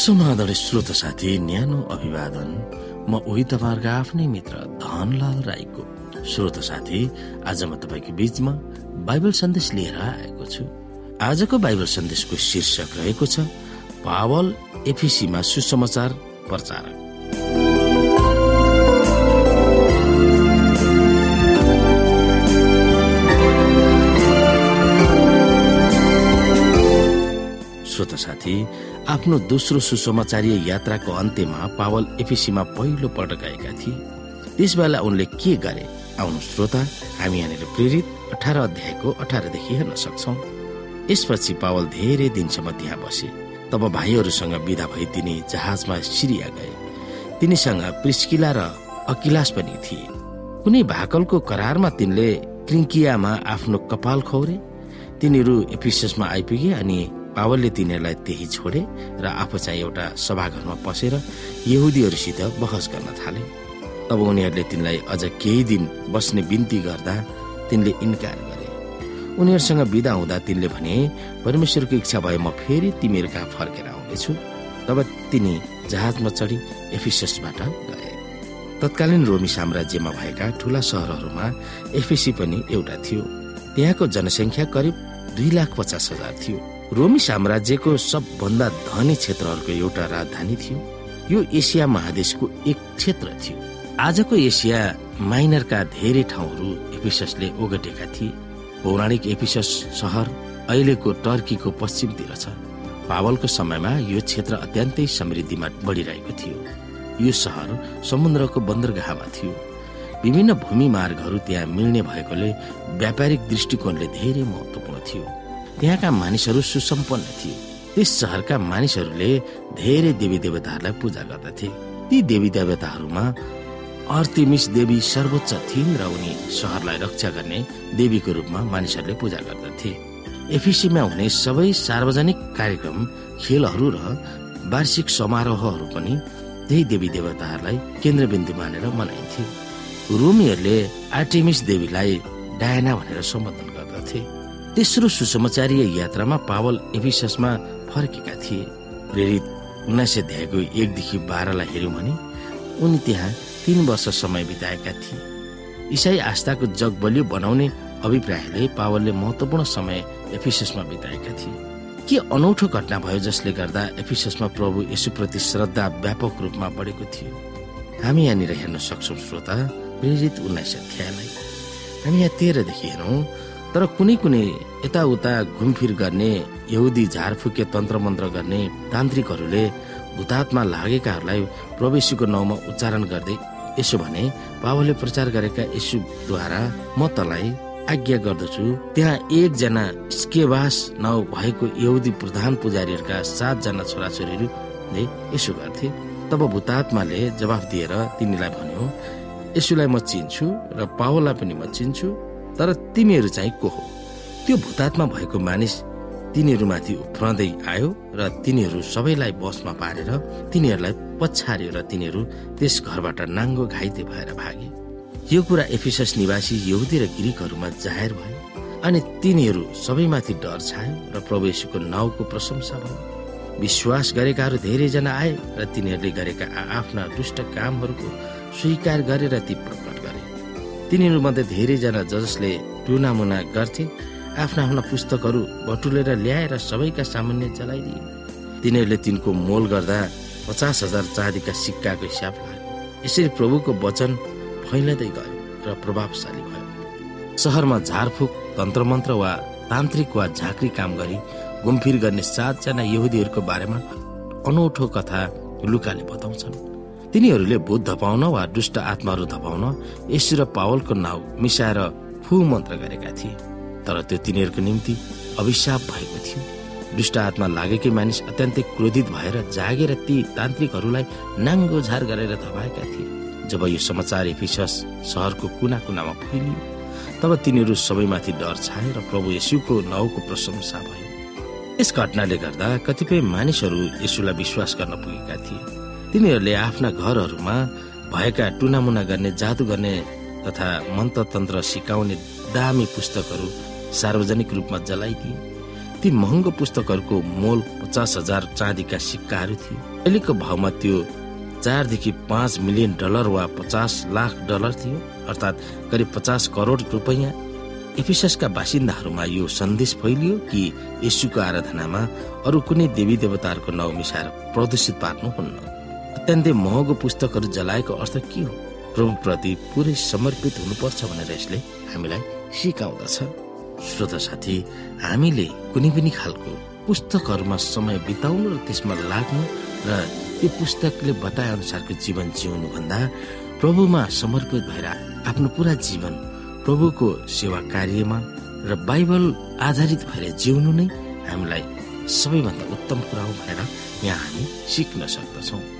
समाधान श्रोत साथी न्यानो अभिवादन। म उही तपाईँहरूको आफ्नै मित्र धनलाल राईको। श्रोत साथी आज म तपाईँको बीचमा बाइबल सन्देश लिएर आएको छु। आजको बाइबल सन्देशको शीर्षक रहेको छ पावल एफिसीमा सुसमाचार प्रचारक। श्रोत साथी आफ्नो दोस्रो सुसमाचारीय यात्राको अन्त्यमा पावल एफिसीमा पहिलो पटक गएका थिए। त्यस बेला उनले के गरे? आउनु श्रोता हामी यहाँनिर प्रेरित अठार अध्यायको अठारदेखि हेर्न सक्छौ। यसपछि पावल धेरै दिनसम्म त्यहाँ बसे। तब भाइहरूसँग विदा भई तिनी जहाजमा सिरिया गए। तिनीसँग प्रिस्किला र अकिलास पनि थिए। कुनै भाकलको करारमा तिनले क्रिङ्कियामा आफ्नो कपाल खौरे। तिनीहरू एफिसमा आइपुगे अनि पावलले तिनीहरूलाई त्यही छोडे र आफू चाहिँ एउटा सभाघरमा पसेर यहुदीहरूसित बहस गर्न थाले। तब उनीहरूले तिनलाई अझ केही दिन बस्ने बिन्ती गर्दा तिनले इन्कार गरे। उनीहरूसँग विदा हुँदा तिनले भने परमेश्वरको इच्छा भए म फेरि तिमीहरू कहाँ फर्केर आउनेछु तब तिनी जहाजमा चढी एफिससबाट गए। तत्कालीन रोमी साम्राज्यमा भएका ठूला सहरहरूमा एफिसी पनि एउटा थियो। त्यहाँको जनसङ्ख्या करिब दुई लाख पचास हजार थियो। रोमी साम्राज्यको सबभन्दा धनी क्षेत्रहरूको एउटा राजधानी थियो। यो एसिया महादेशको एक क्षेत्र थियो। आजको एसिया माइनरका धेरै ठाउँहरू एफिससले ओगटेका थिए। पौराणिक एफिसस सहर अहिलेको टर्कीको पश्चिमतिर छ। पावलको समयमा यो क्षेत्र अत्यन्तै समृद्धिमा बढिरहेको थियो। यो सहर समुद्रको बन्दरगाहमा थियो। विभिन्न भूमि मार्गहरू त्यहाँ मिल्ने भएकोले व्यापारिक दृष्टिकोणले धेरै महत्वपूर्ण थियो। त्यहाँका मानिसहरू सुसम्पन्न थिए। त्यस सहरका मानिसहरूले धेरै देवी देवताहरूलाई पूजा गर्दथे। ती देवी देवताहरूमा अर्तिमिस देवी सर्वोच्च थिइन् र उनी सहरलाई रक्षा गर्ने देवीको रूपमा मानिसहरूले पूजा गर्दथे। एफिसीमा हुने सबै सार्वजनिक कार्यक्रम खेलहरू र वार्षिक समारोहहरू पनि त्यही देवी देवताहरूलाई केन्द्रबिन्दु मानेर मनाइन्थे। रोमीहरूले आर्टिमिस देवीलाई डायना भनेर सम्बोधन गर्दथे। तेस्रो सुसमाचारीय यात्रामा पावल एफिससमा फर्केका थिए। प्रेरित उन्नाइस अध्यायको एकदेखि बाह्रलाई हेऱ्यौँ भने उनी त्यहाँ तीन वर्ष समय बिताएका थिए। इसाई आस्थाको जग बलियो बनाउने अभिप्रायले पावलले महत्वपूर्ण समय एफिससमा बिताएका थिए। के अनौठो घटना भयो जसले गर्दा एफिससमा प्रभु यसुप्रति श्रद्धा व्यापक रूपमा बढेको थियो? हामी यहाँनिर हेर्न सक्छौँ श्रोता प्रेरित उन्नाइस अध्यायलाई। हामी यहाँ तेह्रदेखि हेरौँ तर कुनै कुनै यताउता घुमफिर गर्ने यहुदी झारफुके तन्त्र मन्त्र गर्ने तान्त्रिकहरूले भूतात्मा लागेकाहरूलाई प्रवेशीको नाउँमा उच्चारण गर्दै यसो भने बाबुले प्रचार गरेका यसुद्वारा म तलाई आज्ञा गर्दछु। त्यहाँ एकजना स्केवास नाउँ भएको यहुदी प्रधान पुजारीहरूका सातजना छोराछोरीहरूले यसो गर्थे। तब भूतात्माले जवाफ दिएर तिनीलाई भन्यो यसुलाई म चिन्छु र पावललाई पनि म चिन्छु। तर तिमीहरू चाहिँ को हो? त्यो भूतात्मा भएको मानिस तिनीहरूमाथि उफ्रँदै आयो र तिनीहरू सबैलाई बसमा पारेर तिनीहरूलाई पछार्यो र तिनीहरू त्यस घरबाट नाङ्गो घाइते भएर भागे। यो कुरा एफिसस निवासी यहुदी र ग्रिकहरूमा जाहेर भयो अनि तिनीहरू सबैमाथि डर छायो र प्रवेशको नाउँको प्रशंसा भयो। विश्वास गरेकाहरू धेरैजना आए र तिनीहरूले गरेका आफ्ना दुष्ट कामहरूको स्वीकार गरेर ती प्रकट तिनीहरू मध्ये धेरैजना जसले टुनामुना गर्थे आफ्ना आफ्ना पुस्तकहरू बटुलेर ल्याएर सबैका सामान्य चलाइदिए। तिनीहरूले तिनको मोल गर्दा पचास हजार चाँदीका सिक्काको हिसाब लाग्यो यसरी प्रभुको वचन फैलदै गयो र प्रभावशाली भयो। सहरमा झारफुक तन्त्रमन्त्र वा तान्त्रिक वा झाँक्री काम गरी घुमफिर गर्ने सातजना यहुदीहरूको बारेमा अनौठो कथा लुकाले बताउँछन्। तिनीहरूले भूत धपाउन वा दुष्ट आत्माहरू धपाउन यसु र पावलको नाउँ मिसाएर फु मन्त्र गरेका थिए। तर त्यो तिनीहरूको निम्ति अभिशाप भएको थियो। दुष्ट आत्मा लागेकै मानिस अत्यन्तै क्रोधित भएर जागेर ती तान्त्रिकहरूलाई नाङ्गो झार गरेर धपाएका थिए। जब यो समाचार एफिसस सहरको कुना कुनामा फैलियो तब तिनीहरू सबैमाथि डर छाए र प्रभु यशुको नाउँको प्रशंसा भयो। यस घटनाले गर्दा कतिपय मानिसहरू यसुलाई विश्वास गर्न पुगेका थिए। तिनीहरूले आफ्ना घरहरूमा भएका टुनामुना गर्ने जादु गर्ने तथा मन्त्र तन्त्र सिकाउने दामी पुस्तकहरू सार्वजनिक रूपमा जलाइदिए। ती महँगो पुस्तकहरूको मोल पचास हजार चाँदीका सिक्काहरू थियो अहिलेको भावमा त्यो चारदेखि पाँच मिलियन डलर वा पचास लाख डलर थियो अर्थात् करिब पचास करोड रुपियाँ। एफिससका बासिन्दाहरूमा यो सन्देश फैलियो कि यसुको आराधनामा अरू कुनै देवी देवताहरूको नाउँ मिसाएर प्रदूषित पार्नुहुन्न। अत्यन्तै महँगो पुस्तकहरू जलाएको अर्थ के हो? प्रभुप्रति पुरै समर्पित हुनुपर्छ भनेर यसले हामीलाई सिकाउँदछ। श्रोता साथी हामीले कुनै पनि खालको पुस्तकहरूमा समय बिताउनु र त्यसमा लाग्नु र त्यो पुस्तकले बताए अनुसारको जीवन जिउनु भन्दा प्रभुमा समर्पित भएर आफ्नो पुरा जीवन प्रभुको सेवा कार्यमा र बाइबल आधारित भएर जिउनु नै हामीलाई सबैभन्दा उत्तम कुरा हो भनेर यहाँ हामी सिक्न सक्दछौँ।